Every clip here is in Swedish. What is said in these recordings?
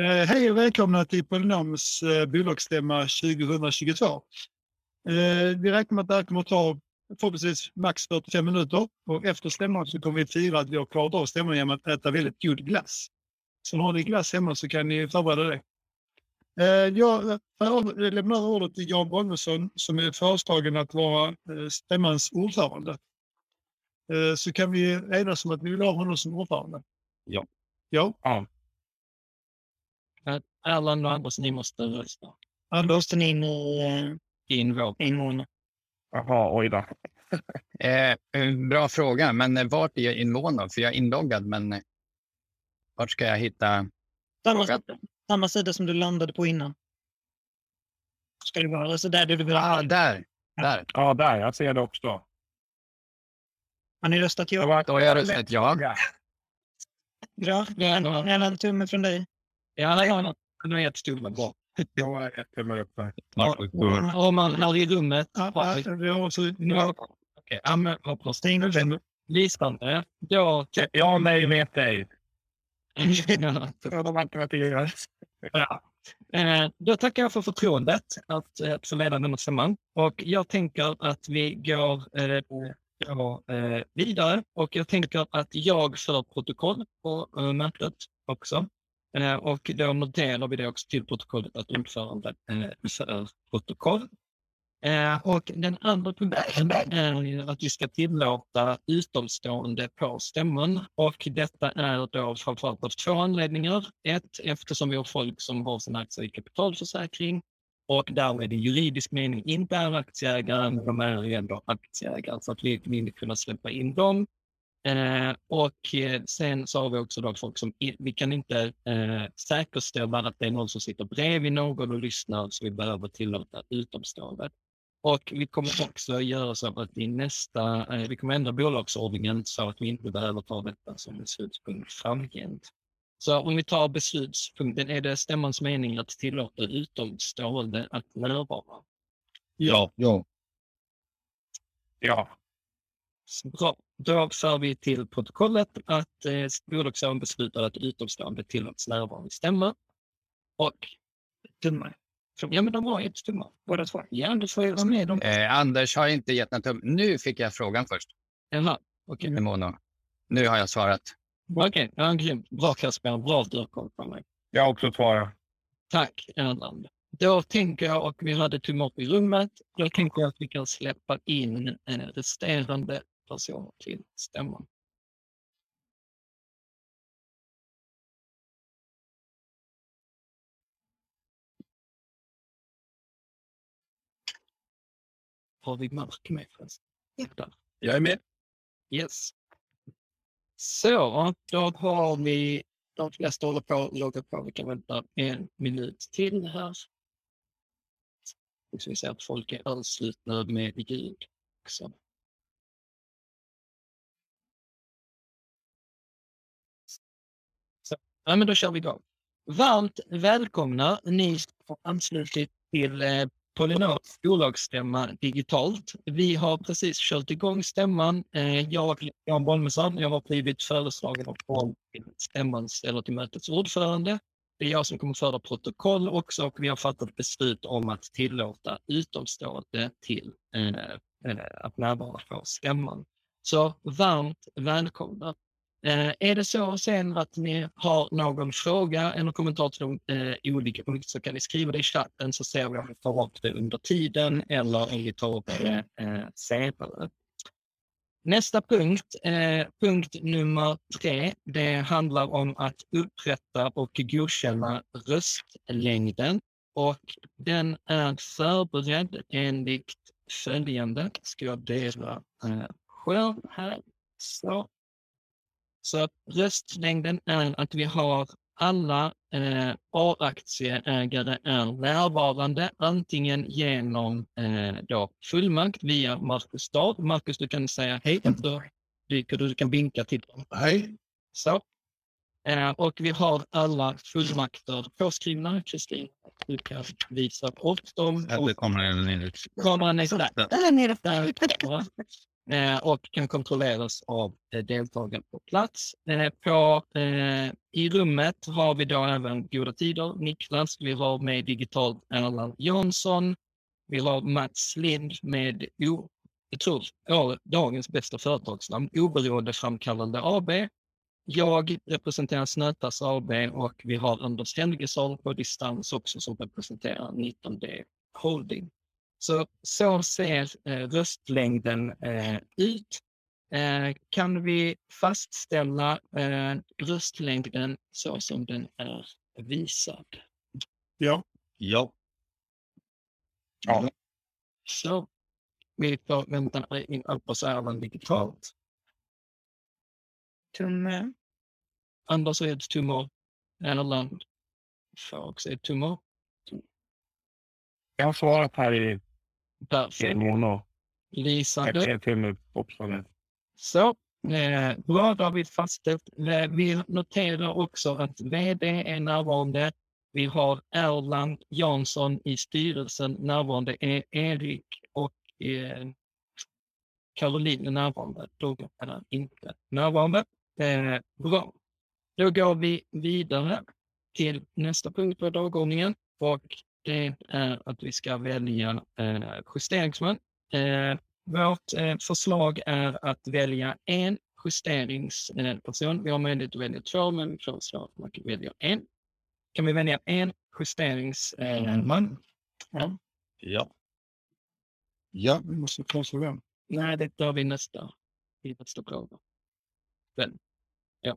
Eh, hej och välkomna till Polynoms eh, bolagsstämma 2022. Eh, vi räknar med att det här kommer att ta förhoppningsvis max 45 minuter och efter stämman så kommer vi fira att vi har klarat av stämman genom att äta väldigt god glass. Så har ni glass hemma så kan ni förbereda det. Jag lämnar ordet till Jan Bolmesson som är föreslagen att vara stämmans ordförande. Så kan vi enas om att vi vill ha honom som ordförande. Ja. Ja. Ja. Erland och Anders, ni måste rösta. Anders? Måste ni in i In vår. invånare? Jaha, oj då. Eh, bra fråga, men eh, vart är jag inlånad? För jag är inloggad, men eh, vart ska jag hitta? Samma, Fråga. samma sida som du landade på innan. Ska det vara så där du vill Ah, ha? där! Där. Ja, där. Jag ser det också. Har ni röstat ja? Då har jag röstat ja. Bra. Gärna en tumme från dig. Ja, ja, det var jättestumt. Bra. Jag har ett tummar upp där. Om man är i rummet. Ja, ja, har Ja, okej. Ja, men hoppas. Stäng upp den. Lysande. Då... Ja, nej, vet ej. Ja. Ja, de alternativen. Ja. Eh, Då tackar jag för förtroendet att, eh, att få leda denna stämman. Och jag tänker att vi går, eh, går eh, vidare. Och jag tänker att jag för protokoll på eh, mötet också. Eh, och då noterar vi det också till protokollet att ordföranden eh, för protokoll. Eh, och den andra punkten är att vi ska tillåta utomstående på stämman. Och detta är då framförallt av två anledningar. Ett, eftersom vi har folk som har sina aktier i kapitalförsäkring och därmed i juridisk mening inte är aktieägare, men de är ändå aktieägare. Så att vi vill kunna släppa in dem. Eh, och eh, sen så har vi också då folk som, vi kan inte eh, säkerställa att det är någon som sitter bredvid någon och lyssnar, så vi behöver tillåta utomstående. Och vi kommer också göra så att i nästa, eh, vi kommer ändra bolagsordningen så att vi inte behöver ta detta som beslutspunkt framgent. Så om vi tar beslutspunkten, är det stämmans mening att tillåta utomstående att närvara? ja. Ja. Ja. Bra. Då för vi till protokollet att eh, bolagsordningen beslutar att utomstående tillåts närvara i stämma. Och tummar. Ja, men de var ett tummar båda två. Ja, du får vara med dem. Eh, Anders har inte gett någon tum. Nu fick jag frågan först. Jaha, okej. med Mono. Nu har jag svarat. Okej, ja, grymt. Bra Kasper, bra att du har koll på mig. Jag har också svarat. Tack Erland. Då tänker jag, och vi hade tumme upp i rummet, då tänker jag att vi kan släppa in eh, resterande personer till stämman. Har vi Mark med förresten? Där. Jag är med. Yes. Så, då har vi de flesta håller på att logga på. Vi kan vänta en minut till här. Så vi ser att folk är anslutna med ljud också. Ja, men då kör vi igång. Varmt välkomna ni som har anslutit till eh, Polynors bolagsstämma digitalt. Vi har precis kört igång stämman. Eh, jag, Jan Bolmesson, jag har blivit föreslagen av vald till stämmans eller till mötets ordförande. Det är jag som kommer föra protokoll också och vi har fattat beslut om att tillåta utomstående till eh, eh att närvara på stämman. Så varmt välkomna. Eh, är det så sen att ni har någon fråga eller kommentar till de eh, olika punkter så kan ni skriva det i chatten så ser vi om vi tar upp det under tiden eller om vi tar upp det eh, senare. Nästa punkt, eh, punkt nummer tre, det handlar om att upprätta och godkänna röstlängden och den är förberedd enligt följande. Ska jag dela eh, skärm här? Så. Så röstlängden är att vi har alla eh, A-aktieägare är närvarande, antingen genom eh, då fullmakt via Marcus Stad. Marcus, du kan säga hej efter dyker du, du kan vinka till dem. Hej. Så. Eh, och vi har alla fullmakter påskrivna. Kristin, du kan visa upp dem. Kommer den ut. kameran är sådär. Där nere. Där. Eh, och kan kontrolleras av eh, deltagare på plats. Eh, på, eh, I rummet har vi då även Goda Tider, Niklas, vi har med digitalt Erland Jansson, vi har Mats Lind med, o, jag tror, ja, dagens bästa företagsnamn, Oberoende Framkallande AB. Jag representerar Snötas AB och vi har Anders Helgesson på distans också som representerar 19D Holding. Så, så ser eh, röstlängden eh, ut. Eh, kan vi fastställa eh, röstlängden så som den är visad? Ja. Ja. Ja. Så vi får vänta in oss även digitalt. Tumme. Anders är ett tumör. Erland får också ett tumör. Jag har svarat här i Perfekt. nu också. Så, eh, bra, då har vi fastställt. Eh, Vi noterar också att vd är närvarande. Vi har Erland Jansson i styrelsen närvarande. E- Erik och eh, Caroline är närvarande. Då är han inte närvarande. Eh, bra. Då går vi vidare till nästa punkt på dagordningen och det är att vi ska välja eh, justeringsman. Eh, vårt eh, förslag är att välja en justeringsperson. Vi har möjlighet att välja två, men vi föreslår att man kan välja en. Kan vi välja en justeringsman? Ja. Ja. Ja, vi måste föreslå vem. Nej, det tar vi nästa i nästa fråga. Men, ja.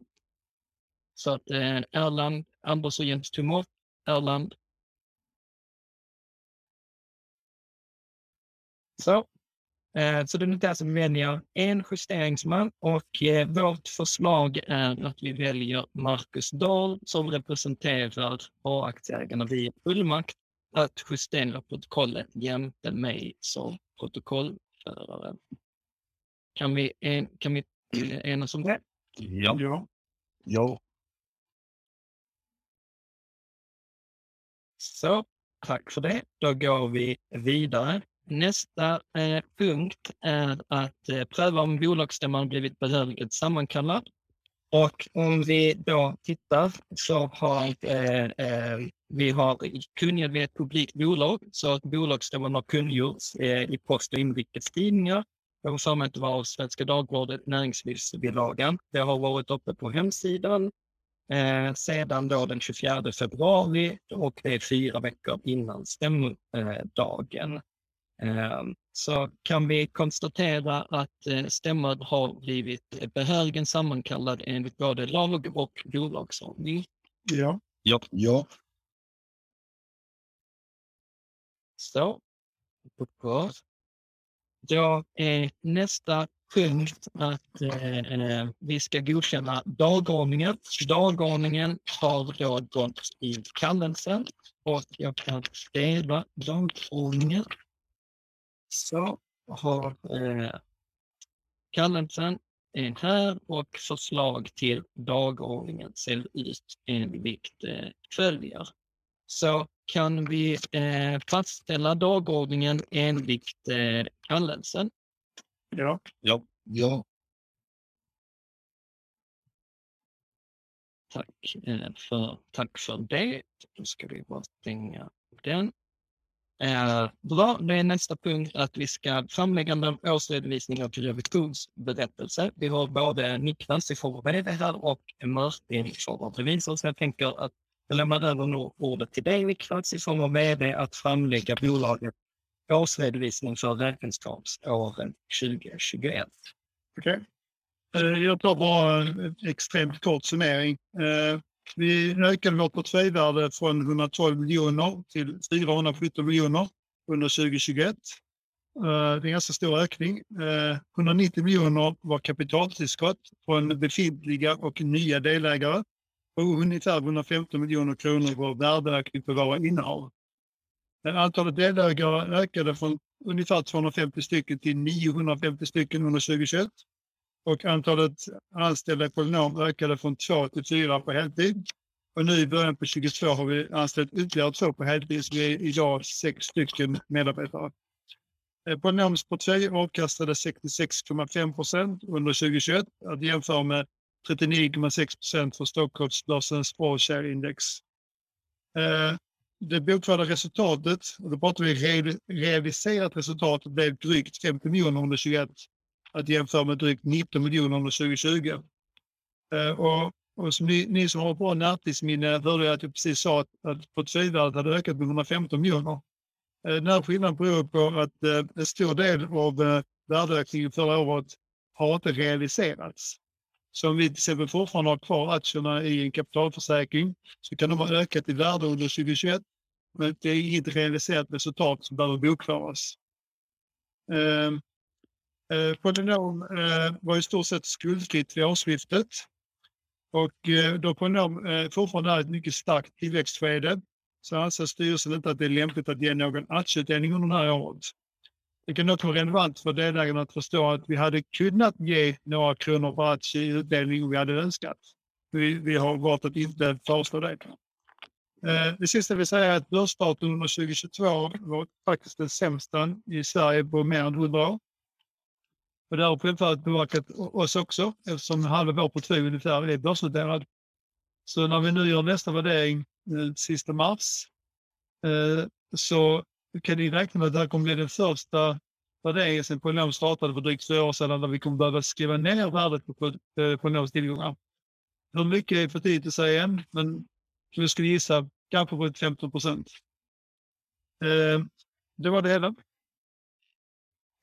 Så att eh, Erland, Anders och Jens Tumor, Erland. Så. Eh, så det är där som vi väljer en justeringsman och eh, vårt förslag är att vi väljer Marcus Dahl som representerar A-aktieägarna via fullmakt att justera protokollet jämte mig som protokollförare. Kan vi, en, kan vi enas om det? Ja. Ja. Ja. Så, tack för det. Då går vi vidare. Nästa eh, punkt är att eh, pröva om bolagsstämman blivit behörigt sammankallad. Och om vi då tittar så har eh, eh, vi har kunnat vid ett publikt bolag så att bolagsstämman har kungjorts eh, i Post och Inrikes Tidningar. Jag har för mig att det var av Svenska Dagbladet, Näringslivsbilagan. Det har varit uppe på hemsidan eh, sedan då den 24 februari och det är fyra veckor innan stämmodagen. Eh, så kan vi konstatera att eh, stämman har blivit behörigen sammankallad enligt både lag och bolagsordning. Ja. Ja. Ja. Så. Bra. Då är nästa punkt att eh, vi ska godkänna dagordningen. Dagordningen har då gått i kallelsen och jag kan dela dagordningen. Så har eh, kallelsen är här och förslag till dagordningen ser ut enligt eh, följer. Så kan vi eh, fastställa dagordningen enligt eh, kallelsen. Ja. Ja. Ja. Tack, eh, för, tack för det. Då ska vi bara stänga den. Eh, bra, då är nästa punkt att vi ska framläggande av årsredovisning och revisionsberättelse. Vi har både Niklas i form av vd här och Martin i form av revisor. Så jag tänker att jag lämnar över nu ordet till dig Niklas i form av vd att framlägga bolaget årsredovisning för räkenskapsåren 2021. Okej. Okay. Jag tar bara en extremt kort summering. Eh, vi ökade vårt portföljvärde från 112 miljoner till 417 miljoner under 2021. Eh, det är en ganska stor ökning. Eh, 190 miljoner var kapitaltillskott från befintliga och nya delägare och ungefär 115 miljoner kronor var värdeökning på våra innehav. Eh, antalet delägare ökade från ungefär 250 stycken till 950 stycken under 2021. Och antalet anställda i Polynom ökade från två till fyra på heltid. Och nu i början på 22 har vi anställt ytterligare två på heltid, så vi är idag sex stycken medarbetare. Eh, Polynoms Polynomisk portfölj avkastade 66,5 procent under 2021 att jämföra med 39,6 procent för Stockholmsbörsens All Share Index. Eh, det bokförda resultatet, och då pratar vi realiserat resultat, blev drygt 50 miljoner under 2021 att jämföra med drygt 19 miljoner under 2020. Eh, Och, och som ni, ni som har bra närtidsminne hörde jag att jag precis sa att, att portföljvärdet hade ökat med 115 miljoner. Eh, Den här skillnaden beror på att eh, en stor del av eh, värdeökningen förra året har inte realiserats. Så om vi till exempel fortfarande har kvar aktierna i en kapitalförsäkring så kan de ha ökat i värde under 2021. Men det är inget realiserat resultat som behöver bokföras. Eh, Eh, Polynom eh, var i stort sett skuldfritt vid årsskiftet. Och eh, då Polynom eh, fortfarande är ett mycket starkt tillväxtskede så anser styrelsen inte att det är lämpligt att ge någon aktieutdelning under det här året. Det kan dock vara relevant för delägarna att förstå att vi hade kunnat ge några kronor per aktie i utdelning om vi hade önskat. Vi, vi har valt att inte föreslå det. Eh, Det sista jag vill säga är att börsstarten under 2022 var faktiskt den sämsta i Sverige på mer än 100 år. Och det har självfallet påverkat oss också eftersom halva vår portfölj ungefär är börsnoterad. Så när vi nu gör nästa värdering eh, sista mars eh, så kan ni räkna med att det här kommer bli den första värderingen sedan Polynom startade för drygt fyra år sedan där vi kommer behöva skriva ner värdet på eh, Polynoms tillgångar. Hur mycket är för tidigt att säga än, men jag skulle gissa kanske på 15 procent. Eh, det var det hela.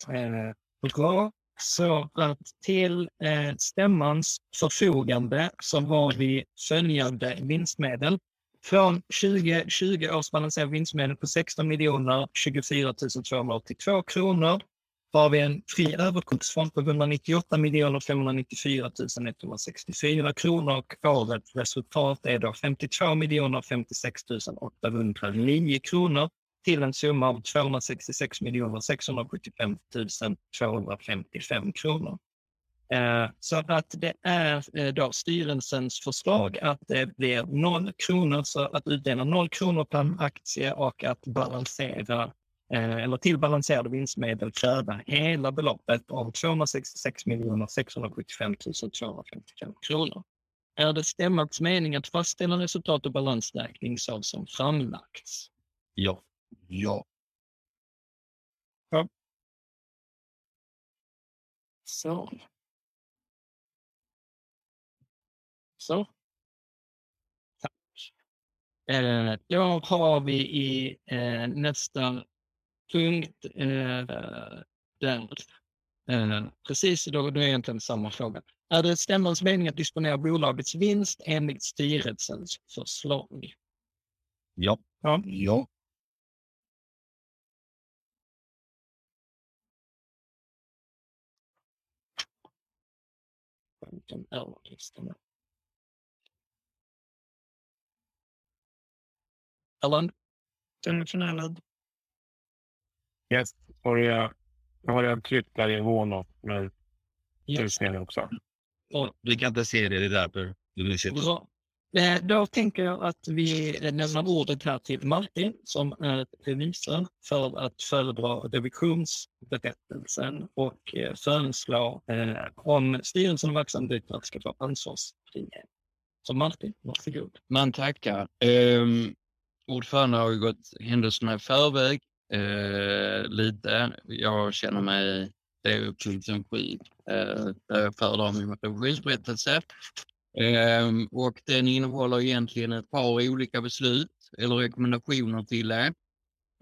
Eh, bra. Så att till eh, stämmans förfogande så har vi följande vinstmedel. Från 2020 års balanserade vinstmedel på 16 miljoner 24 282 kronor har vi en fri överskottsfond på 198 miljoner 594 164 kronor och årets resultat är då 52 miljoner 56 809 kronor till en summa av 266 675 255 kronor. Eh, så att det är eh, då styrelsens förslag att det blir noll kronor, så att utdela noll kronor per aktie och att balansera eh, eller till balanserade vinstmedel kräva hela beloppet om 266 675 255 kronor. Är det stämmans mening att fastställa resultat och balansräkning så som framlagts? Ja. Ja. Så. Så. Tack. Eh, då har vi i eh, nästa punkt eh, där, eh, precis då, då är egentligen samma fråga. Är det stämmans mening att disponera bolagets vinst enligt styrelsens förslag? Ja. Ja. Ja. Vilken är listan? Ellen? Den är förnärad. Yes. Har jag, har jag tryckt där i Vånå med Ja. tusen också? Och Vi kan inte se det, det är därför du sitter. Eh, då tänker jag att vi lämnar ordet här till Martin som är revisor för att föredra revisionsberättelsen och eh, föreslå eh, om styrelsen och verksamheten ska få ansvarsfrihet. Så Martin, varsågod. Man tackar. Um, ordförande har ju gått händelserna i förväg uh, lite. Jag känner mig, det är punkten skit eh, där jag föredrar min revisionsberättelse. Ehm, och den innehåller egentligen ett par olika beslut eller rekommendationer till det.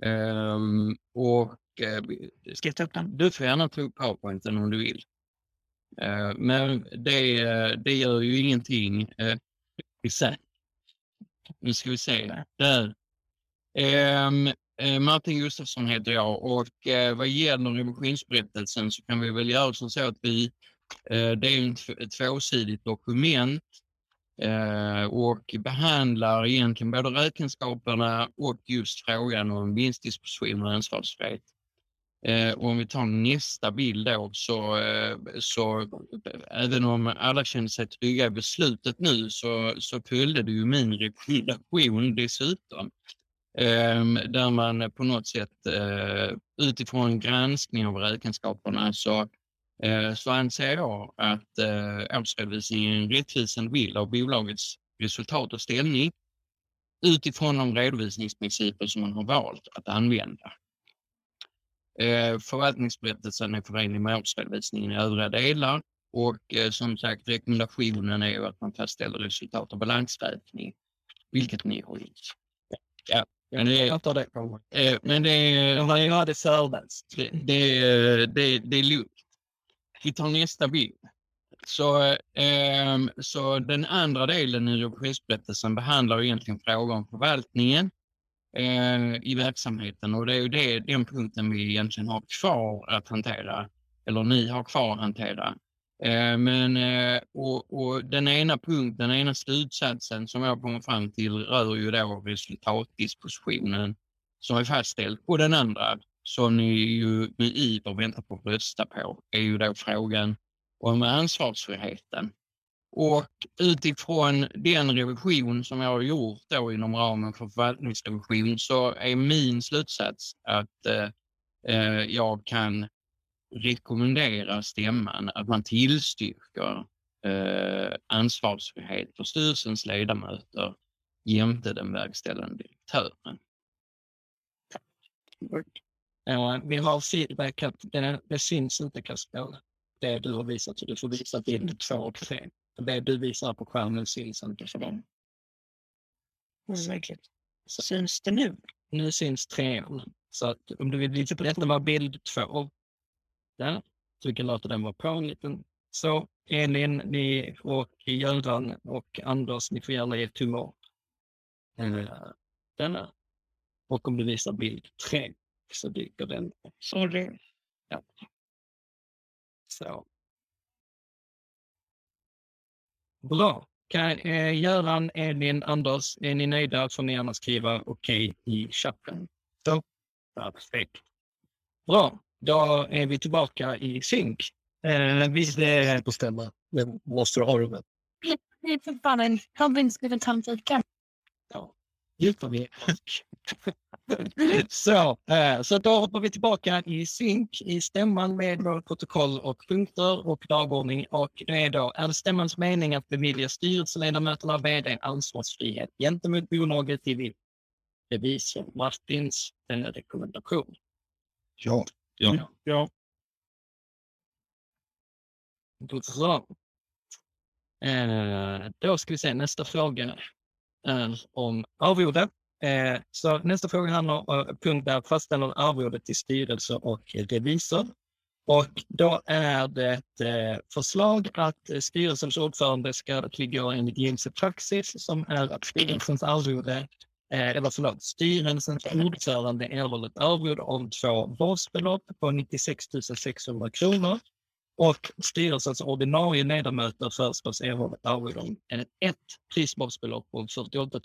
Ehm, och eh, Ska jag ta upp den? du får gärna ta upp powerpointen om du vill. Eh, men det, det gör ju ingenting eh, i sig. Nu ska vi se. Där. Ehm, eh, Martin Gustafsson heter jag och eh, vad gäller revisionsberättelsen så kan vi väl göra som så att vi, Eh, det är ett tvåsidigt dokument eh, och behandlar egentligen både räkenskaperna och just frågan om vinstdisposition och ansvarsfrihet. Eh, och om vi tar nästa bild då så, eh, så eh, även om alla känner sig trygga i beslutet nu så, så följde det ju min rekommendation dessutom. Ehm, där man på något sätt eh, utifrån granskning av räkenskaperna så, eh, så anser jag att eh, årsredovisningen är en rättvisande bild av bolagets resultat och ställning utifrån de redovisningsprinciper som man har valt att använda. Eh, förvaltningsberättelsen är förenlig med årsredovisningen i övriga delar och eh, som sagt rekommendationen är att man fastställer resultat och balansräkning, vilket ni har gjort. Ja, men det, Jag tar det på eh, men det, Jag förläst. det, det, det, det är lugnt. Vi tar nästa bild. Så, eh, så den andra delen i revisionsberättelsen behandlar egentligen frågor om förvaltningen eh, i verksamheten och det är ju det, den punkten vi egentligen har kvar att hantera, eller ni har kvar att hantera. Eh, men, eh, och, och den ena punkten, den ena slutsatsen som jag kommer fram till rör ju då resultatdispositionen som är fastställd. på den andra som ni ju med iver väntar på att rösta på är ju då frågan om ansvarsfriheten. Och utifrån den revision som jag har gjort då inom ramen för förvaltningsrevision så är min slutsats att eh, eh jag kan rekommendera stämman att man tillstyrker eh, ansvarsfrihet för styrelsens ledamöter jämte den verkställande direktören. Ja, vi har feedback att det, det syns inte Kasper. Det du har visat, så du får visa bild två och tre. Det du visar på skärmen syns inte för dem. Verkligen. Syns det nu? Nu syns trean. Så att om du vill visa på detta var bild två. Där. Så vi kan låta den vara på en liten. Så Elin, ni och Göran och Anders, ni får gärna ge tumme upp. Eh, Denna. Och om du visar bild tre så dyker den upp. Sorry. Ja. Så. Bra. Kan, eh, Göran, Elin, Anders, är ni nöjda får ni gärna skriva okej i chatten. Så. Perfekt. Bra, då är vi tillbaka i synk. Eh, visst är det på stämma. Men måste du ha rummet? Det är för fan en konvinskriven tandfika. Ja, djupar vi. så, eh, så då hoppar vi tillbaka i synk i stämman med vårt protokoll och punkter och dagordning. Och det är då, är det stämmans mening att bevilja styrelseledamöterna och vd ansvarsfrihet gentemot bolaget i vill revisor Martins eh, rekommendation? Ja. Ja. ja. Bra. Eh, då ska vi se, nästa fråga är om arvode. Eh, så nästa fråga handlar om eh, punkt där fastställer arvode till styrelse och revisor. Och då är det ett förslag att styrelsens ordförande ska tillgå enligt gängse praxis som är att styrelsens arvode, eh, eller förlåt, styrelsens ordförande erhåller ett arvode om två basbelopp på 96 600 kronor och styrelsens ordinarie ledamöter föreslås erhålla ett arvode om ett prisbasbelopp om 48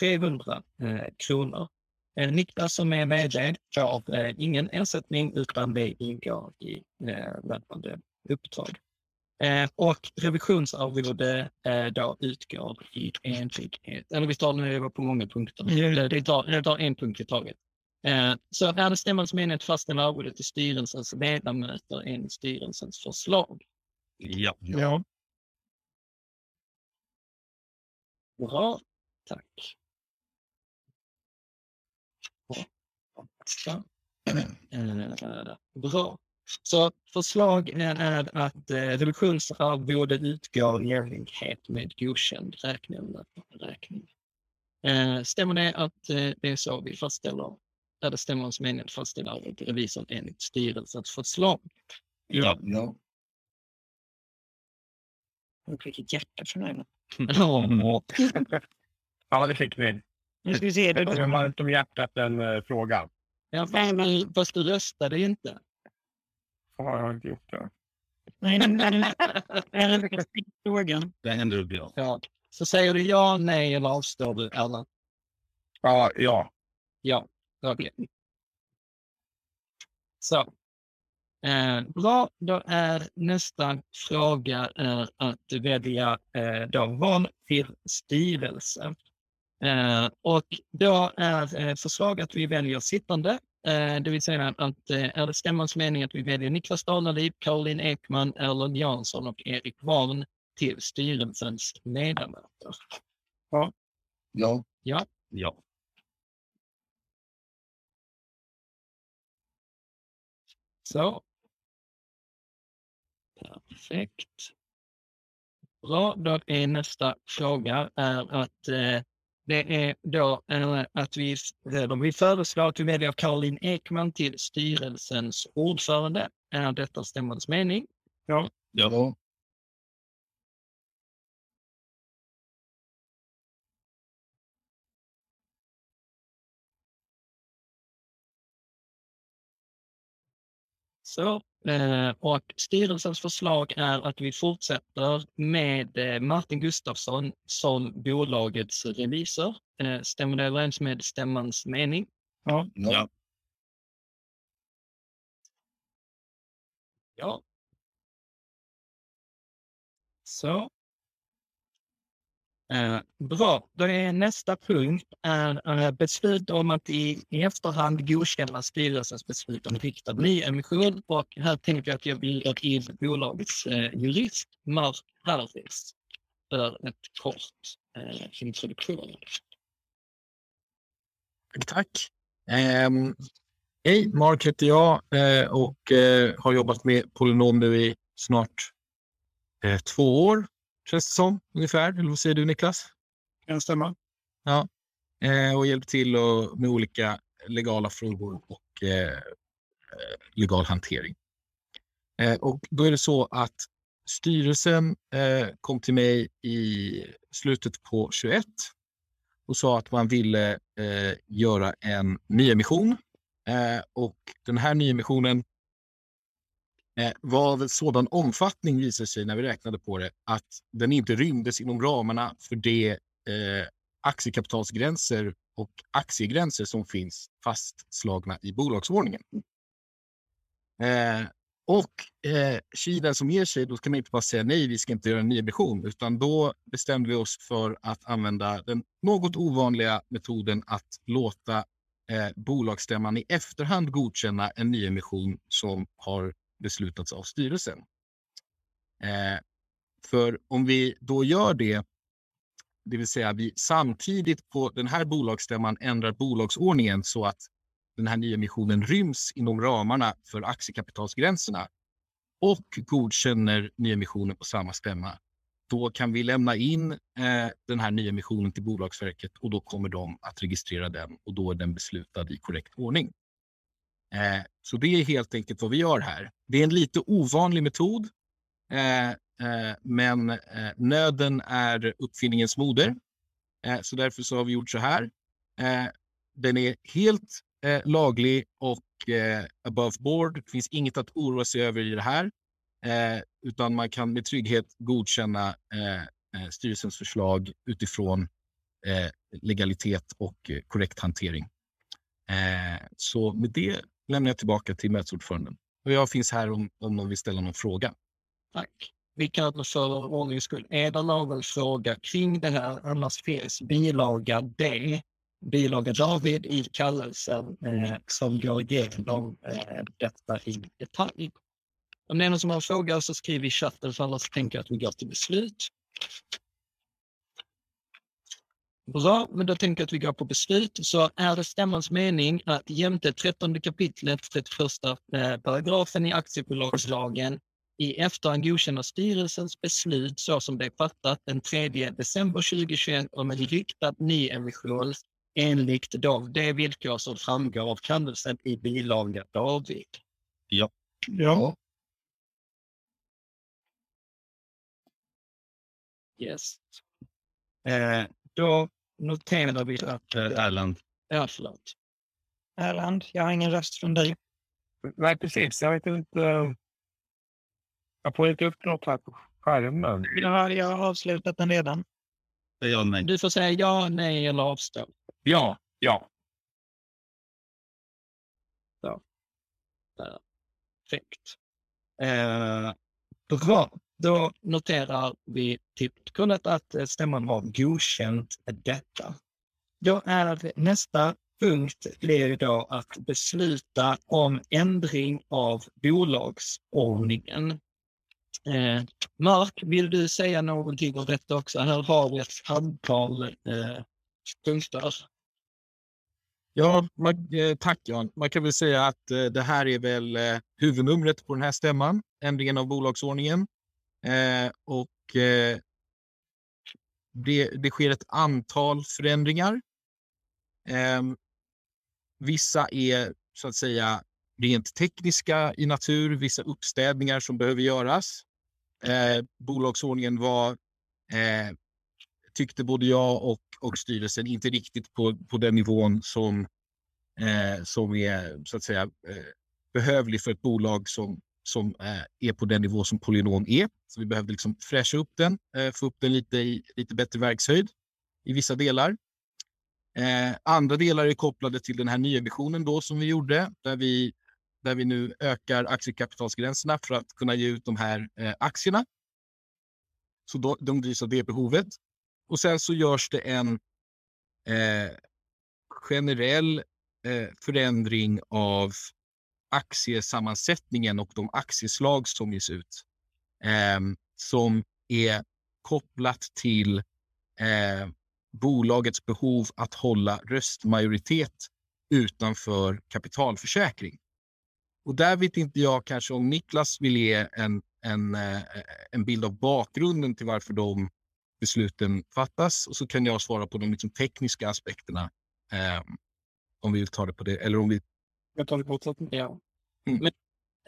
300 eh, kronor. Eh, Niklas som är vd får eh, ingen ersättning utan det ingår i eh, löpande uppdrag. Eh, och revisionsarvode eh, då utgår i enlighet, eller vi tar det på många punkter. Det, det, tar, det tar en punkt i taget. Eh, så är det stämmans mening att fastställa arvodet till styrelsens ledamöter enligt styrelsens förslag? Ja. ja. Bra, tack. Bra. Eh, Bra. Så förslag är att eh, revisionsarvode utgår i enlighet med godkänd räkning. räkning. Eh, stämmer det att eh, det är så vi fastställer, där det fastställa arvode till revisorn enligt styrelsens förslag? Ja. ja. Vilket hjärta från ögonen. Ja, det fick vi. Nu ska vi se. Det var inte om hjärtat den uh, frågan. Ja, men, fast du röstade ju inte. Har jag inte gjort det? Nej, nej, nej, nej. Det händer upp ja. Ja. Så säger du ja, nej eller avstår du? Eller? Ja, ja. Ja, okej. Så. Eh, bra, då är nästa fråga är att välja eh, då val till styrelse. Eh, och då är eh, förslaget att vi väljer sittande, eh, det vill säga att eh, är det stämmans mening att vi väljer Niklas Dahlaliv, Caroline Ekman, Erland Jansson och Erik Warn till styrelsens ledamöter. Ja. Ja. Ja. Så. Perfekt. Bra, då är nästa fråga är att eh, det är då eh, att vi, eh, vi föreslår att vi väljer Caroline Ekman till styrelsens ordförande. Är detta stämmans mening? Ja. Så, eh, och styrelsens förslag är att vi fortsätter med eh, Martin Gustafsson som bolagets revisor. Eh, stämmer det överens med stämmans mening? Ja. Ja. Ja. Så. Eh, bra, då är nästa punkt är eh, beslut om att i, i efterhand godkänna styrelsens beslut om riktad nyemission. Och här tänker jag att jag bjuder in bolagets eh, jurist Mark Harris för ett kort eh, introduktion. Tack. Um, Hej, Mark heter jag eh, och har jobbat med Polynom nu i snart två år, känns det som ungefär. Eller vad säger du Niklas? Kan stämma. Eh, och hjälpt till och, med olika legala frågor och eh, eh, legal hantering. Eh, och då är det så att styrelsen eh, kom till mig i slutet på 21 och sa att man ville eh, göra en nyemission. Och den här nyemissionen Eh, var av sådan omfattning visade sig när vi räknade på det att den inte rymdes inom ramarna för det eh, aktiekapitalsgränser och aktiegränser som finns fastslagna i bolagsordningen. Eh, och eh, Kina som ger sig, då ska man inte bara säga nej, vi ska inte göra en nyemission, utan då bestämde vi oss för att använda den något ovanliga metoden att låta eh, bolagsstämman i efterhand godkänna en nyemission som har beslutats av styrelsen. Eh, för om vi då gör det, det vill säga vi samtidigt på den här bolagsstämman ändrar bolagsordningen så att den här nyemissionen ryms inom ramarna för aktiekapitalsgränserna och godkänner nyemissionen på samma stämma, då kan vi lämna in eh, den här nyemissionen till Bolagsverket och då kommer de att registrera den och då är den beslutad i korrekt ordning. Eh, så det är helt enkelt vad vi gör här. Det är en lite ovanlig metod, eh, eh, men eh, nöden är uppfinningens moder. Eh, så därför så har vi gjort så här. Eh, den är helt laglig och eh, above board. Det finns inget att oroa sig över i det här, utan man kan med trygghet godkänna styrelsens förslag utifrån legalitet och korrekt hantering. Så med det lämnar jag tillbaka till mötesordföranden. Och jag finns här om, om någon vill ställa någon fråga. Tack. Vi kan för ordningens skull, är det någon fråga kring det här? Annars finns bilaga D, bilaga David i kallelsen eh, som går igenom eh, detta i detalj. Om det är någon som har en fråga så skriv i chatten, för annars tänker jag att vi går till beslut. Bra, men då tänker jag att vi går på beslut. Så är det stämmans mening att jämte 13 kapitlet, 31 eh, paragrafen i aktiebolagslagen i efterhand godkänna styrelsens beslut så som det är fattat den 3 december 2021 om en riktad nyemission enligt de, de villkor som framgår av kallelsen i bilaga David. Ja. Yes. Eh, då noterar vi att... Eh, Erland. Ja, förlåt. Erland, jag har ingen röst från dig. Nej, precis. Jag vet inte. eh, Jag får inte upp något här på skärmen. Ja, jag har avslutat den redan. Jag nej. Du får säga ja, nej eller avstå. Ja, ja. Perfekt. Eh, bra. Då noterar vi typ till att stämman har godkänt detta. Då är nästa punkt blir då att besluta om ändring av bolagsordningen. Eh, Mark, vill du säga någonting om detta också? Här har vi ett antal eh, punkter. Ja, man, eh, tack Jan. Man kan väl säga att eh, det här är väl eh, huvudnumret på den här stämman, ändringen av bolagsordningen. Eh, och eh, det, det sker ett antal förändringar. Ehm, vissa är så att säga rent tekniska i natur, vissa uppstädningar som behöver göras. Eh, bolagsordningen var, eh, tyckte både jag och, och styrelsen, inte riktigt på, på den nivån som, eh, som är så att säga eh, behövlig för ett bolag som, som eh, är på den nivå som Polynom är. Så vi behövde liksom fräscha upp den, eh, få upp den lite i lite bättre verkshöjd i vissa delar. Eh, andra delar är kopplade till den här nyemissionen då som vi gjorde, där vi, där vi nu ökar aktiekapitalsgränserna för att kunna ge ut de här eh, aktierna. Så då, de drivs av det behovet. Och sen så görs det en eh, generell eh, förändring av aktiesammansättningen och de aktieslag som ges ut. Eh, som är kopplat till eh, bolagets behov att hålla röstmajoritet utanför kapitalförsäkring. Och där vet inte jag kanske om Niklas vill ge en, en, eh, en bild av bakgrunden till varför de besluten fattas och så kan jag svara på de liksom tekniska aspekterna. Eh, om vi vill ta det på det, eller om vi... Jag tar det fortsättning. Ja. Mm. Men,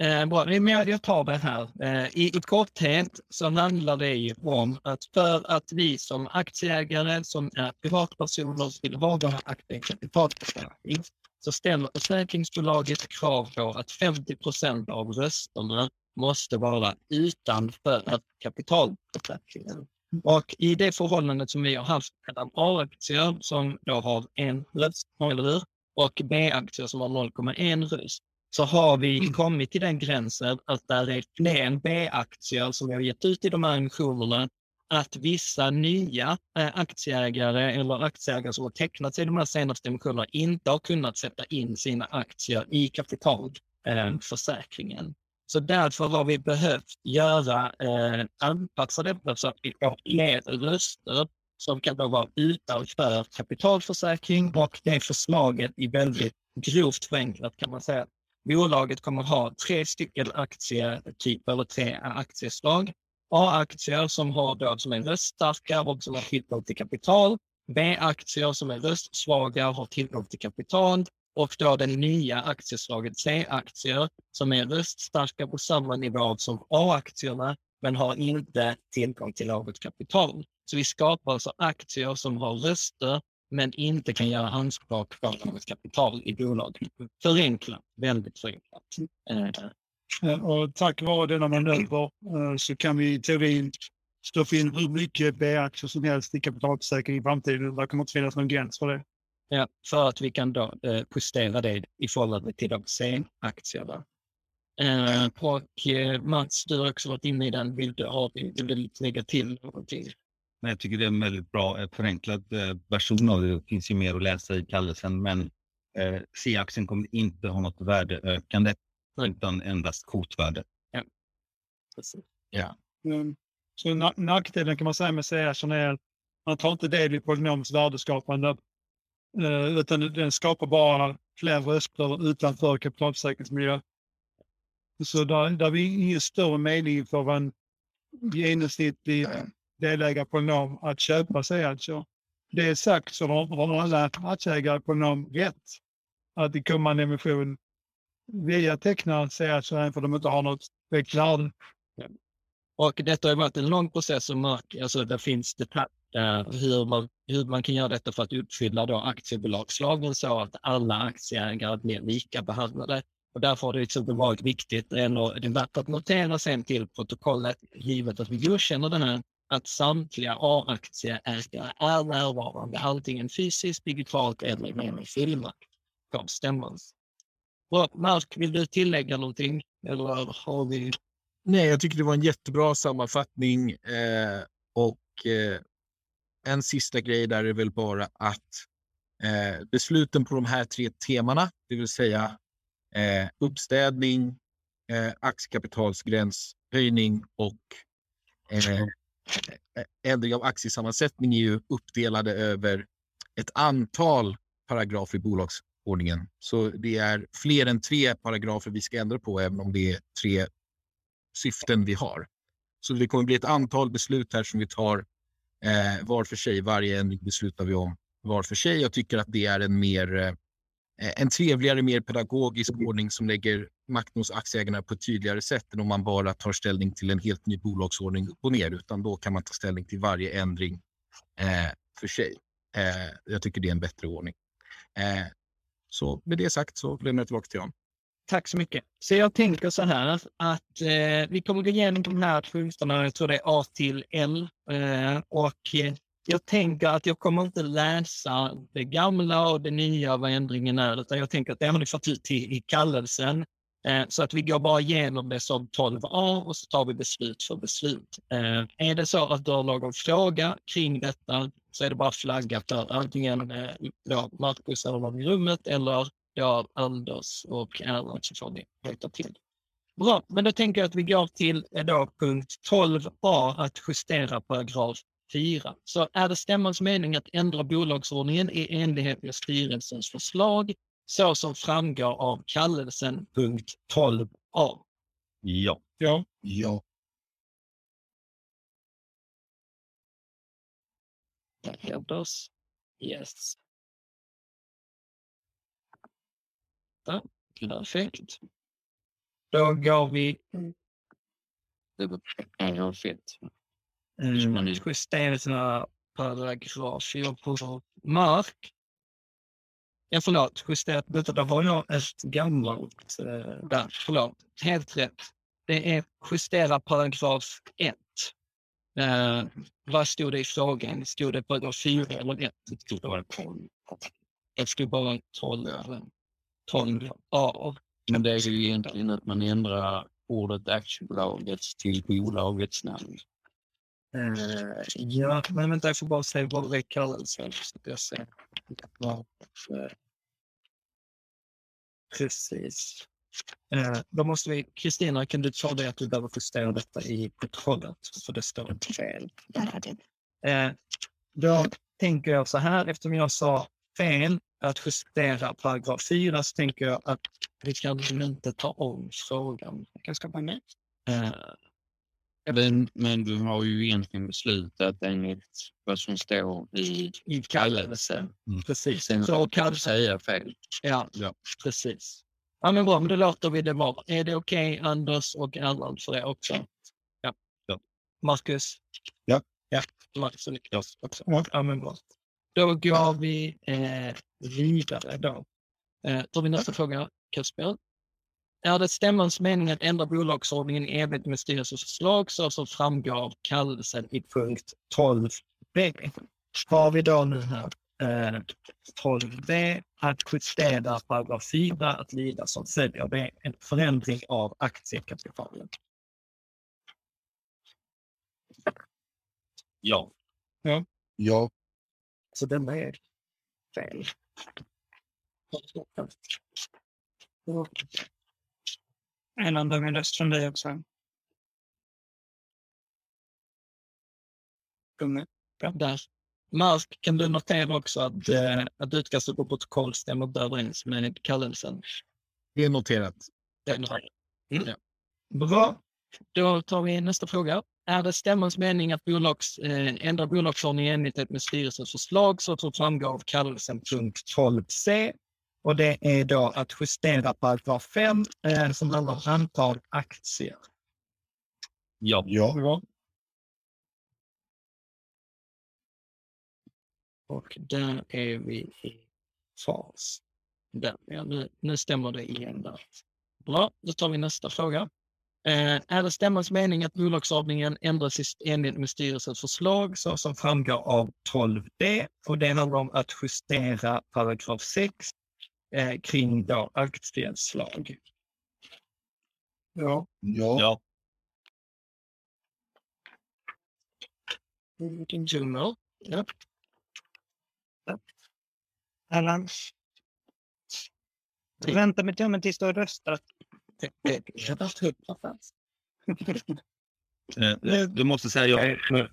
eh, bra, men jag, jag tar det här. Eh, i, I korthet så handlar det ju om att för att vi som aktieägare som är privatpersoner vill ha våra aktier i kapitalförsäkring så ställer försäkringsbolaget krav på att 50 procent av rösterna måste vara utanför kapitalförsäkringen. Och i det förhållandet som vi har haft mellan A-aktier som då har en röst, eller hur? Och B-aktier som har 0,1 röst, så har vi kommit till den gränsen att där är fler B-aktier som vi har gett ut i de här emissionerna, att vissa nya eh, aktieägare eller aktieägare som har tecknat sig i de här senaste emissionerna inte har kunnat sätta in sina aktier i kapitalförsäkringen. Så därför har vi behövt göra, eh, anpassa detta så att vi får fler röster som kan då vara utanför kapitalförsäkring och det förslaget i väldigt grovt förenklat kan man säga att bolaget kommer ha tre stycken aktietyper eller tre aktieslag. A-aktier som, har då, som är röststarka och som har tillgång till kapital. B-aktier som är röstsvaga och har tillgång till kapital och då det nya aktieslaget C-aktier som är röststarka på samma nivå som A-aktierna men har inte tillgång till något kapital. Så vi skapar alltså aktier som har röster men inte kan göra anspråk på något kapital i bolaget. Förenklat, väldigt förenklat. Eh, Och tack vare denna manöver eh, så kan vi i teorin stoppa in hur mycket B-aktier som helst i kapitalförsäkring i framtiden. Det kommer inte finnas någon gräns för det. Ja, för att vi kan då eh, justera det i förhållande till de C-aktierna. Eh, och eh, Mats, du har också varit inne i den. Vill du, ha, vill du lägga till någonting? Men jag tycker det är en väldigt bra eh, förenklad eh, version av det. Det finns ju mer att läsa i kallelsen, men eh, C-aktien kommer inte ha något värdeökande utan endast kotvärde. Precis. Mm. Så na- nackdelen kan man säga med C-aktien är att man tar inte del i polynomens värdeskapande eh, utan den skapar bara fler röster utanför kapitalförsäkringsmiljö. Så där, där är ingen större mening för en genomsnittlig delägare på NOM att köpa C-aktier. Det är sagt så har alla aktieägare på NOM rätt att i kommande emission vilja teckna C-aktier även för de inte har något värde. Och detta har varit en lång process som alltså det finns detaljer hur man, hur man kan göra detta för att uppfylla då aktiebolagslagen så att alla aktieägare blir lika behandlade. Och därför har det liksom varit viktigt, och det är värt att notera sen till protokollet, givet att vi godkänner den här, att samtliga A-aktieägare är närvarande, antingen fysiskt, digitalt eller genom filmat på stämman. Bra, Mark, vill du tillägga någonting? Eller har vi Nej, jag tycker det var en jättebra sammanfattning. Eh, och eh, en sista grej där är väl bara att Eh, besluten på de här tre temana, det vill säga eh, uppstädning, eh, aktiekapitalsgränshöjning och eh, ändring av aktiesammansättning är ju uppdelade över ett antal paragrafer i bolagsordningen. Så det är fler än tre paragrafer vi ska ändra på, även om det är tre syften vi har. Så det kommer bli ett antal beslut här som vi tar eh, var för sig. Varje ändring beslutar vi om var för sig. Jag tycker att det är en mer eh, en trevligare, mer pedagogisk ordning som lägger makten hos aktieägarna på ett tydligare sätt än om man bara tar ställning till en helt ny bolagsordning upp och ner, utan då kan man ta ställning till varje ändring eh, för sig. Eh, jag tycker det är en bättre ordning. Eh, så med det sagt så lämnar jag tillbaka till Jan. Tack så mycket. Så jag tänker så här att, att eh, vi kommer gå igenom de här punkterna, jag tror det är A till L. Eh, och eh, jag tänker att jag kommer inte läsa det gamla och det nya, vad ändringen är, utan jag tänker att det har ni fått ut i, i kallelsen. Eh, så att vi går bara igenom det som 12a och så tar vi beslut för beslut. Eh, är det så att du har någon fråga kring detta så är det bara flagga för antingen eh, då Marcus eller någon i rummet eller då Anders och Erland så får ni rätta till. Bra, men då tänker jag att vi går till eh, då punkt 12a att justera paragraf 4. Så är det stämmans mening att ändra bolagsordningen i enlighet med styrelsens förslag så som framgår av kallelsen punkt 12a? Ja. Ja. Ja. Tack Anders. Yes. Ja, perfekt. Då går vi... Det var fett. Mm. Justera sina paragrafer på mark. Ja, förlåt. Justerat. Där var jag ett gammalt. eh, Där, förlåt. Helt rätt. Det är justera paragraf 1. Eh, vad stod det i frågan? Stod det paragraf 4 eller 1? Det stod bara 12. Det stod bara 12. 12 A. Men det är ju egentligen att man ändrar ordet aktiebolaget till bolagets namn. Eh, ja, men vänta, jag får bara se vad är kallelsen. Så att jag ser. Varför. Precis. Eh, då måste vi, Kristina, kan du ta det att du behöver justera detta i protokollet? För det står fel. Eh, då tänker jag så här, eftersom jag sa fel att justera paragraf 4 så tänker jag att vi kan inte ta om frågan. Jag kan skapa med. Eh, Men, men du har ju egentligen beslutat enligt vad som står i, I kallelsen. Precis. Sen Så kan du säga fel. Ja, Ja. precis. Ja, men bra, men då låter vi det vara. Är det okej, Anders och Erland, för det också? Ja. Ja. Marcus? Ja. Ja, Marcus och Niklas också. Ja, men bra. Då går vi eh, vidare då. Eh, tar vi nästa fråga, Kasper. Är det stämmans mening att ändra bolagsordningen i enlighet med styrelsens förslag så som framgår av kallelsen i punkt 12b? Har vi då nu här eh, 12b att justera paragraf 4 att lyda som följer. Det är en förändring av aktiekapitalet. Ja. Ja. Så den är fel. En andra med röst från dig också. Där. Mark, kan du notera också att, eh, att utkastet på protokoll stämmer inte överens med kallelsen? Det är noterat. Den har jag. Mm. Bra. Då tar vi nästa fråga. Är det stämmans mening att bolags, eh, ändra bolagsordningen i enlighet med styrelsens förslag så som framgår av kallelsen punkt 12c? Och det är då att justera paragraf 5 eh, som handlar om antal aktier. Ja. Ja. Och där är vi i fas. Där, ja, nu, nu stämmer det igen. Där. Bra, då tar vi nästa fråga. Eh, är det stämmans mening att bolagsordningen ändras i enlighet med styrelsens förslag så som framgår av 12d? Och det handlar om att justera paragraf 6 eh, kring då aktieslag. Ja. Ja. ja. Vilken djungel. Ja. Allan. Vänta med tummen tills du har röstat. Jag har varit hundra fans. Eh, Du måste säga ja.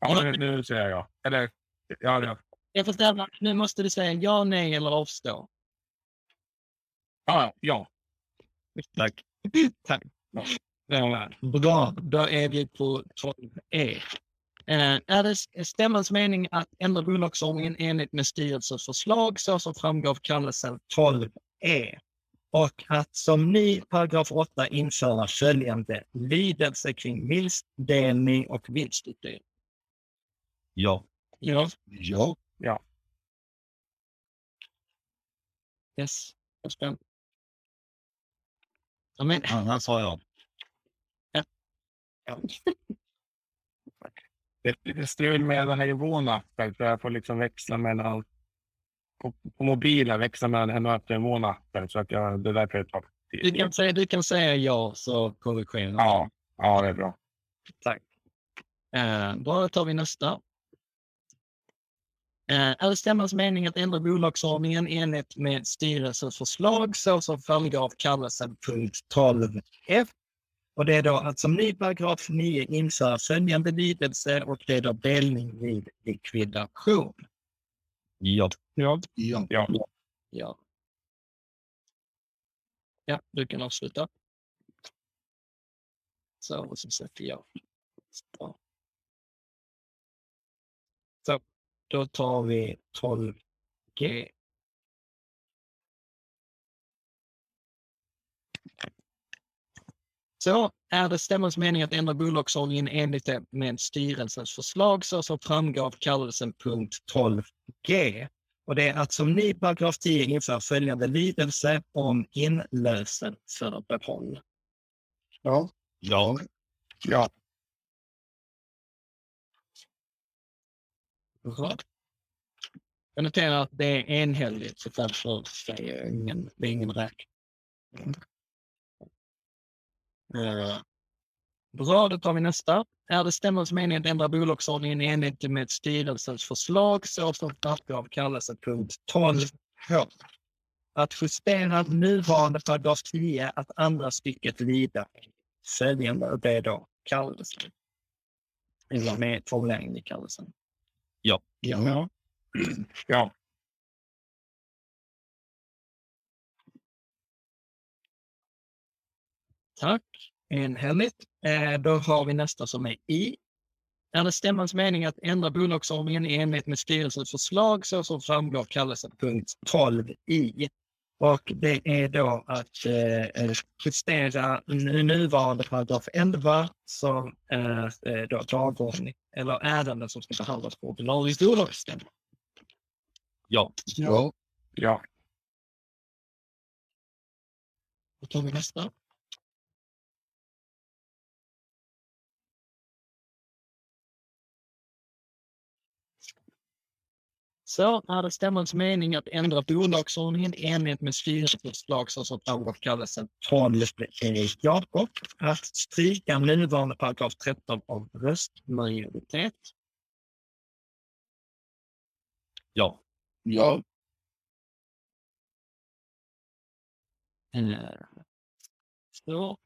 Ja, nu, nu säger jag. Eller, ja, ja. Jag förstår, nu måste du säga ja, nej eller avstå. Ja, ja. Tack. Tack. Med. Bra, då är vi på 12E. Eh, är det stämmans mening att ändra bolagsordningen enligt med styrelsens förslag så som framgår av kallelsen 12E? Och att som ny paragraf 8 införa följande lydelse kring vinstdelning och vinstutdelning. Ja. Ja. Ja. Yes. Jag ska... Ja, men, sa ja. ja. Det är lite strul med den här Ivona-appen, så jag får liksom växla mellan på, på mobilen växla mellan henne och Ivona-appen, så att jag, det är därför det tar Du tid. kan, säga, du kan säga ja så korrigerar jag. Ja, ja, det är bra. Tack. Eh, då tar vi nästa. Eh, är det stämmans mening att ändra bolagsordningen enligt med styrelsens förslag så som framgår av kallelsen punkt 12f? Och det är då att som ny paragraf 9 införa följande lydelse och det är då delning vid likvidation. Ja. Ja. Ja. Ja. Ja. Ja, du kan avsluta. Så, och så sätter jag. Så. Då tar vi 12G. Så är det stämmans mening att ändra bolagsordningen enligt det med styrelsens förslag så som framgår av kallelsen punkt 12G. Och det är att som ny paragraf 10 inför följande lydelse om inlösen för behåll. Ja. Ja. Ja. Jag noterar att det är enhälligt så därför säger jag ingen, det är ingen räk. Mm. Bra, då tar vi nästa. Är det stämmans mening att ändra bolagsordningen i enlighet med styrelsens förslag så som framgår kallas kallelse punkt 12 H. Att justera nuvarande paragraf 10 att andra stycket lyder följande och det är då kallelsen. Eller med formuleringen i kallelsen. Ja. Ja. Ja. Tack. Enhälligt. Eh, då har vi nästa som är I. Är det stämmans mening att ändra bolagsordningen i enlighet med styrelsens förslag så som framgår kallelsen punkt 12 i. Och det är då att eh, justera nu- nuvarande paragraf 11 som är eh, då dagordning eller ärenden som ska behandlas på ordinarie bolagsstämma. Ja. Ja. Ja. Då tar vi nästa. Så är det stämmans mening att ändra bolagsordningen i enlighet med styrelsens förslag så som framgår av kallelsen 12 Erik Jakob att stryka nuvarande paragraf 13 om röstmajoritet. Ja. Ja. Så,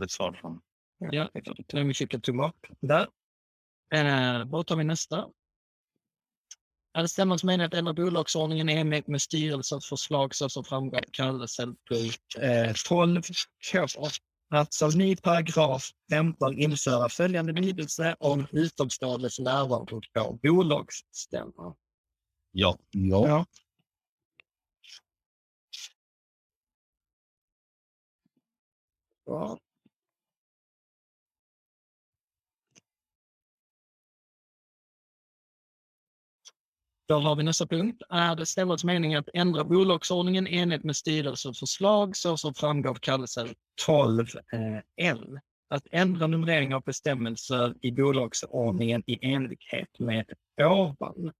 Det svar från. ja, kan vi kika tillbaka där. Då tar vi nästa. Är det stämmans mening att ändra bolagsordningen i enlighet med styrelsens förslag så som framgår av kallelsen punkt eh, 12 K. Att som ny paragraf 15 införa följande lydelse om utomståendes närvaro på bolagsstämma. Ja. Ja. Ja. Då har vi nästa punkt. Är det stämmans mening att ändra bolagsordningen enligt med styrelsens förslag så som framgår av kallelsen 12 eh. Att ändra numrering av bestämmelser i bolagsordningen i enlighet med ovan.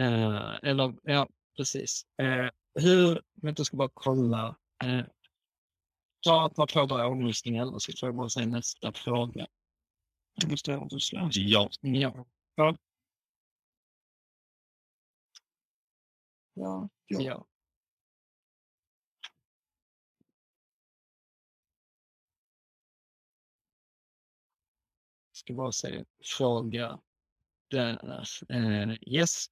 Eh, eller, ja, precis. Eh, hur, vänta, jag ska bara kolla. Eh, ta, ta på bara omröstningen så får jag bara säga nästa fråga. Jag måste avsluta. Ja. Ja. Ja. Ja. Ja. Ska bara se, fråga där. Eh, yes.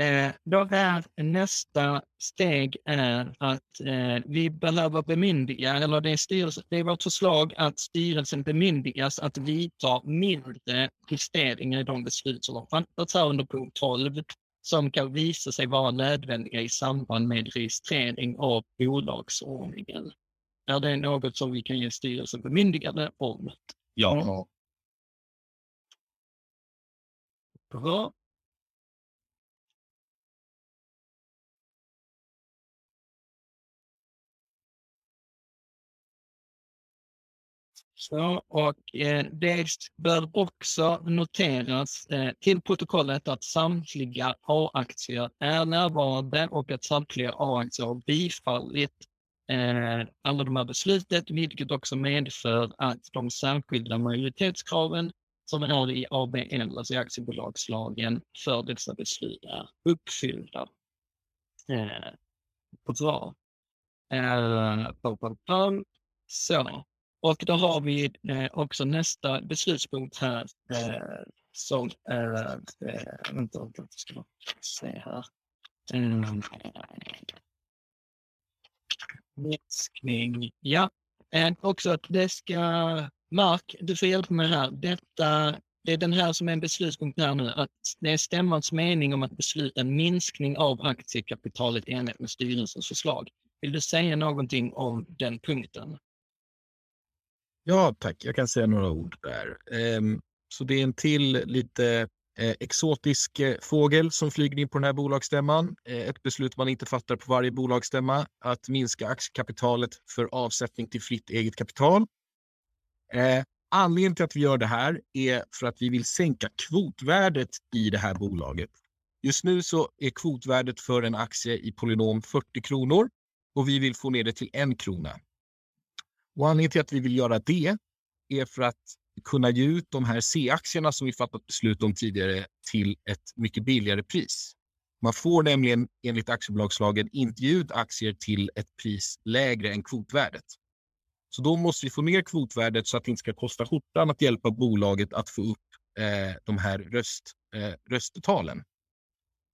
Eh, då är nästa steg är att eh, vi behöver bemyndiga, eller det är, styrelse, det är vårt förslag att styrelsen bemyndigas att vidta mindre justeringar i de beslut som har fattats här under punkt 12 som kan visa sig vara nödvändiga i samband med registrering av bolagsordningen. Är det något som vi kan ge styrelsen bemyndigande om? Ja. Bra. Så, och eh, det bör också noteras eh, till protokollet att samtliga A-aktier är närvarande och att samtliga A-aktier har bifallit eh, alla de här beslutet, vilket också medför att de särskilda majoritetskraven som är i ABL, alltså i aktiebolagslagen, för dessa beslut är uppfyllda. Eh, bra. Eh, pum, pum, pum. Så, och då har vi eh, också nästa beslutspunkt här eh, som är, eh, vänta, jag ska man se här. Minskning, ja. Också att det ska, Mark, du får hjälpa mig här. Detta, det är den här som är en beslutspunkt här nu, att det är stämmans mening om att besluta en minskning av aktiekapitalet i enlighet med styrelsens förslag. Vill du säga någonting om den punkten? Ja, tack. Jag kan säga några ord där. Ehm, så det är en till lite eh, exotisk eh, fågel som flyger in på den här bolagsstämman. Eh, ett beslut man inte fattar på varje bolagsstämma, att minska aktiekapitalet för avsättning till fritt eget kapital. Anledningen till att vi gör det här är för att vi vill sänka kvotvärdet i det här bolaget. Just nu så är kvotvärdet för en aktie i Polynom 40 kronor och vi vill få ner det till en krona. Och anledningen till att vi vill göra det är för att kunna ge ut de här C-aktierna som vi fattat beslut om tidigare till ett mycket billigare pris. Man får nämligen enligt aktiebolagslagen inte ge ut aktier till ett pris lägre än kvotvärdet. Så då måste vi få ner kvotvärdet så att det inte ska kosta skjortan att hjälpa bolaget att få upp eh, de här röst, eh, röstetalen.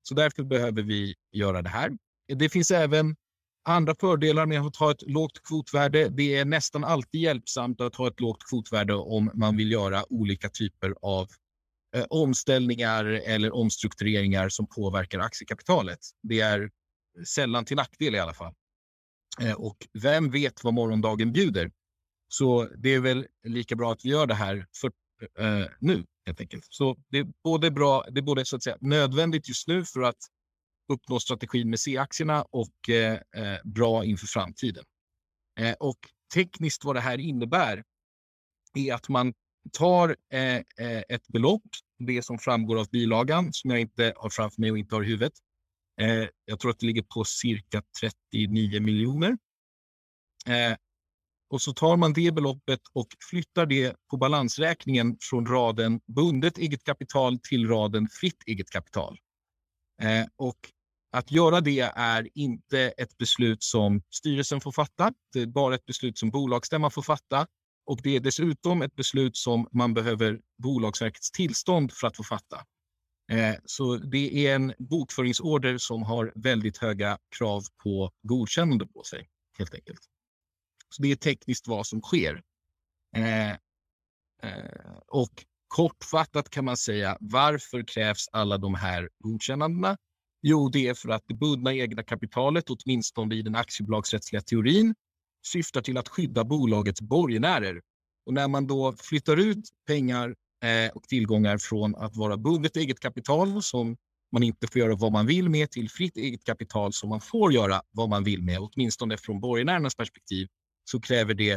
Så därför behöver vi göra det här. Det finns även andra fördelar med att ha ett lågt kvotvärde. Det är nästan alltid hjälpsamt att ha ett lågt kvotvärde om man vill göra olika typer av eh, omställningar eller omstruktureringar som påverkar aktiekapitalet. Det är sällan till nackdel i alla fall. Eh, och vem vet vad morgondagen bjuder? Så det är väl lika bra att vi gör det här för, eh, nu helt enkelt. Så det är både bra, det är både så att säga nödvändigt just nu för att uppnå strategin med C-aktierna och eh, eh, bra inför framtiden. Eh, och tekniskt vad det här innebär är att man tar eh, eh, ett belopp, det som framgår av bilagan som jag inte har framför mig och inte har i huvudet. Eh, jag tror att det ligger på cirka 39 miljoner. Eh, och så tar man det beloppet och flyttar det på balansräkningen från raden bundet eget kapital till raden fritt eget kapital. Eh, och att göra det är inte ett beslut som styrelsen får fatta. Det är bara ett beslut som bolagsstämman får fatta. Och det är dessutom ett beslut som man behöver Bolagsverkets tillstånd för att få fatta. Eh, så det är en bokföringsorder som har väldigt höga krav på godkännande på sig, helt enkelt. Så det är tekniskt vad som sker. Eh, eh och kortfattat kan man säga, varför krävs alla de här godkännandena? Jo, det är för att det bundna egna kapitalet, åtminstone i den aktiebolagsrättsliga teorin, syftar till att skydda bolagets borgenärer. Och när man då flyttar ut pengar eh, och tillgångar från att vara bundet eget kapital som man inte får göra vad man vill med till fritt eget kapital som man får göra vad man vill med, åtminstone från borgenärernas perspektiv, så kräver det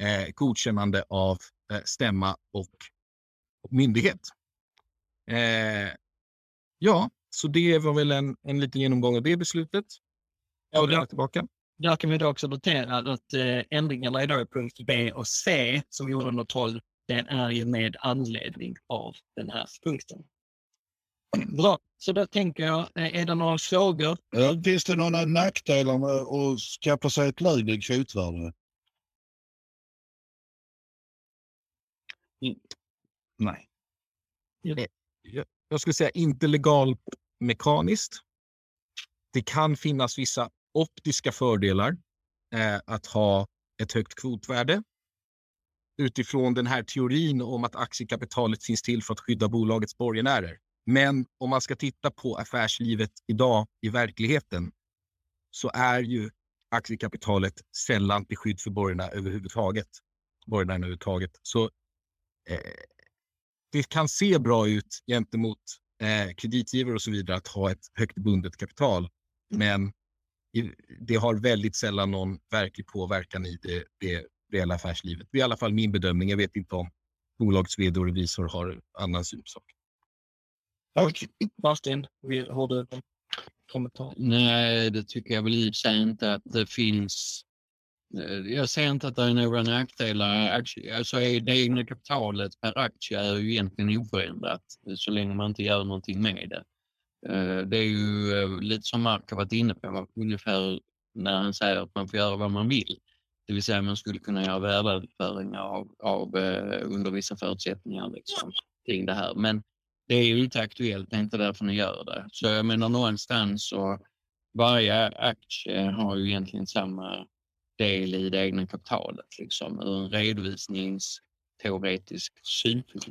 eh, godkännande av eh, stämma och, och myndighet. Eh, ja, så det var väl en, en liten genomgång av det beslutet. Ja, Och där tillbaka. Där kan vi då också notera att eh, ändringarna i då punkt B och C som gjorde under 12, den är ju med anledning av den här punkten. Bra, så då tänker jag, eh, är det några frågor? Ja, finns det några nackdelar med att skaffa sig ett lägre kvotvärde? Nej. Jag- Jag skulle säga inte legal mekaniskt. Det kan finnas vissa optiska fördelar eh, att ha ett högt kvotvärde utifrån den här teorin om att aktiekapitalet finns till för att skydda bolagets borgenärer. Men om man ska titta på affärslivet idag i verkligheten så är ju aktiekapitalet sällan till skydd för borgenärerna överhuvudtaget. Borgenärerna överhuvudtaget. Så eh, det kan se bra ut gentemot eh, kreditgivare och så vidare att ha ett högt bundet kapital. Men i, det har väldigt sällan någon verklig påverkan i det, det reella affärslivet. Det är i alla fall min bedömning. Jag vet inte om bolagets vd och revisor har annan syn på saken. Tack. Martin, har du en kommentar? Nej, det tycker jag väl i och sig inte att det finns. Eh, Jag ser inte att det är några nackdelar. Aktie- Alltså är det egna kapitalet per aktie är ju egentligen oförändrat eh, så länge man inte gör någonting med det. Eh, Det är ju lite som Mark har varit inne på, ungefär när han säger att man får göra vad man vill. Det vill säga man skulle kunna göra värdeöverföringar av, av, under vissa förutsättningar liksom, kring det här. Men det är ju inte aktuellt, det är inte därför ni gör det. Så jag menar någonstans så varje aktie har ju egentligen samma del i det egna kapitalet liksom ur en redovisningsteoretisk synpunkt.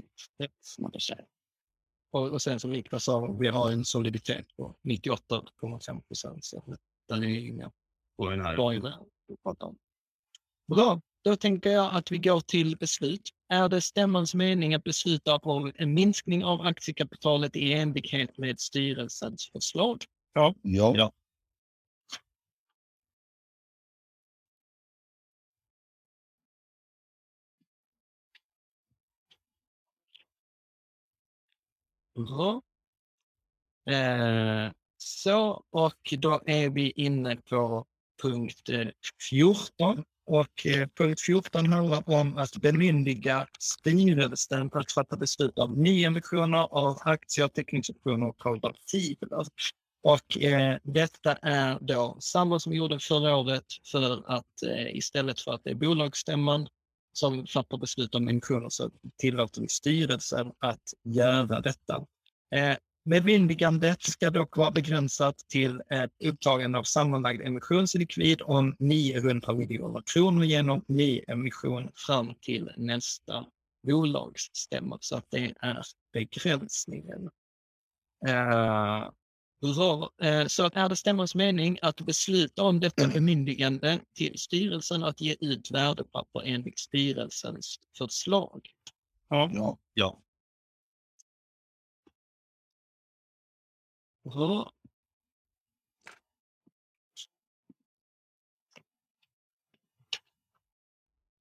man säga. Och, och sen som Niklas sa, vi har en soliditet på 98,5 procent. Så det är inga borgenärer. Bra, då tänker jag att vi går till beslut. Är det stämmans mening att besluta om en minskning av aktiekapitalet i enlighet med styrelsens förslag? Ja. Ja. Bra. Eh, så, och då är vi inne på punkt eh, 14. Och eh, punkt 14 handlar om att bemyndiga styrelsen för att fatta beslut om nyemissioner av aktier, teckningsoptioner och konvertibler. Och eh, detta är då samma som vi gjorde förra året för att eh, istället för att det är bolagsstämman som fattar beslut om emissioner så alltså tillåter vi styrelsen att göra detta. Eh, Bemyndigandet ska dock vara begränsat till ett upptagande av sammanlagd emissionslikvid om 900 miljoner kronor genom nyemission fram till nästa bolagsstämma. Så att det är begränsningen. Eh, bra. Eh, så att är det stämmans mening att besluta om detta bemyndigande till styrelsen att ge ut värdepapper enligt styrelsens förslag? Ja. Ja. Bra.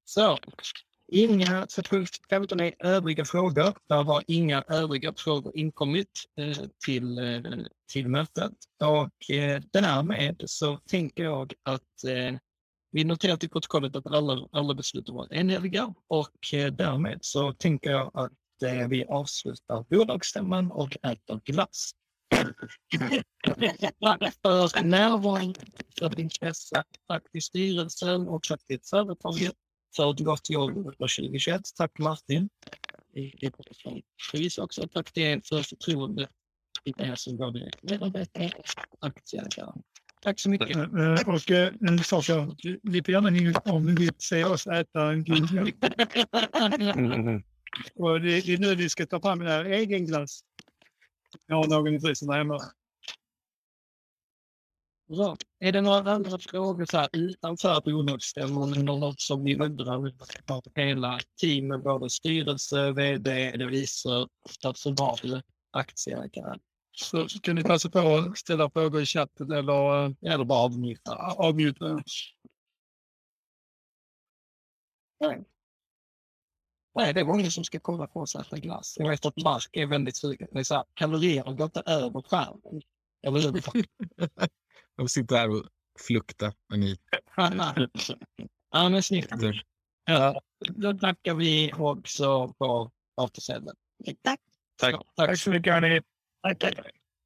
Så, inga för punkt 15 är övriga frågor. Det har inga övriga frågor inkommit eh, till, eh, till mötet. Och eh, därmed så tänker jag att eh, vi noterar till protokollet att alla, alla beslut var enhälliga och eh, därmed så tänker jag att eh, vi avslutar bolagsstämman och äter glass. för närvarande, för intresse, tack till styrelsen och tack till företaget för ett gott jobb under 2021. Tack Martin. Förvisso också tack till er för förtroendet i er som både medarbetare och aktieägare. Tack så mycket. Eh, Och eh, en sak jag, får gärna ni om ni vill se oss äta en mjölk. Och det, är nu vi ska ta fram en här egen glass. Jag har någon i frysen där hemma. Bra. Är det några andra frågor så här utanför bolagsstämman eller något som ni undrar av hela teamet, både styrelse, vd, revisor, personal, aktieägare? Så kan ni passa på att ställa frågor i chatten eller, eh, Eller bara avnjuta? avmjuta. Nej, det är många som ska kolla på oss äta glass. Jag vet att Mark är väldigt sugen. Det är så här, kalorier går inte över skärmen. Eller hur? De sitter här och fluktar. Men ni, ja, men snyggt. Ja, då tackar vi också på återseende. Tack. Tack. Tack så mycket. hörni. Tack, tack.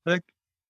Tack.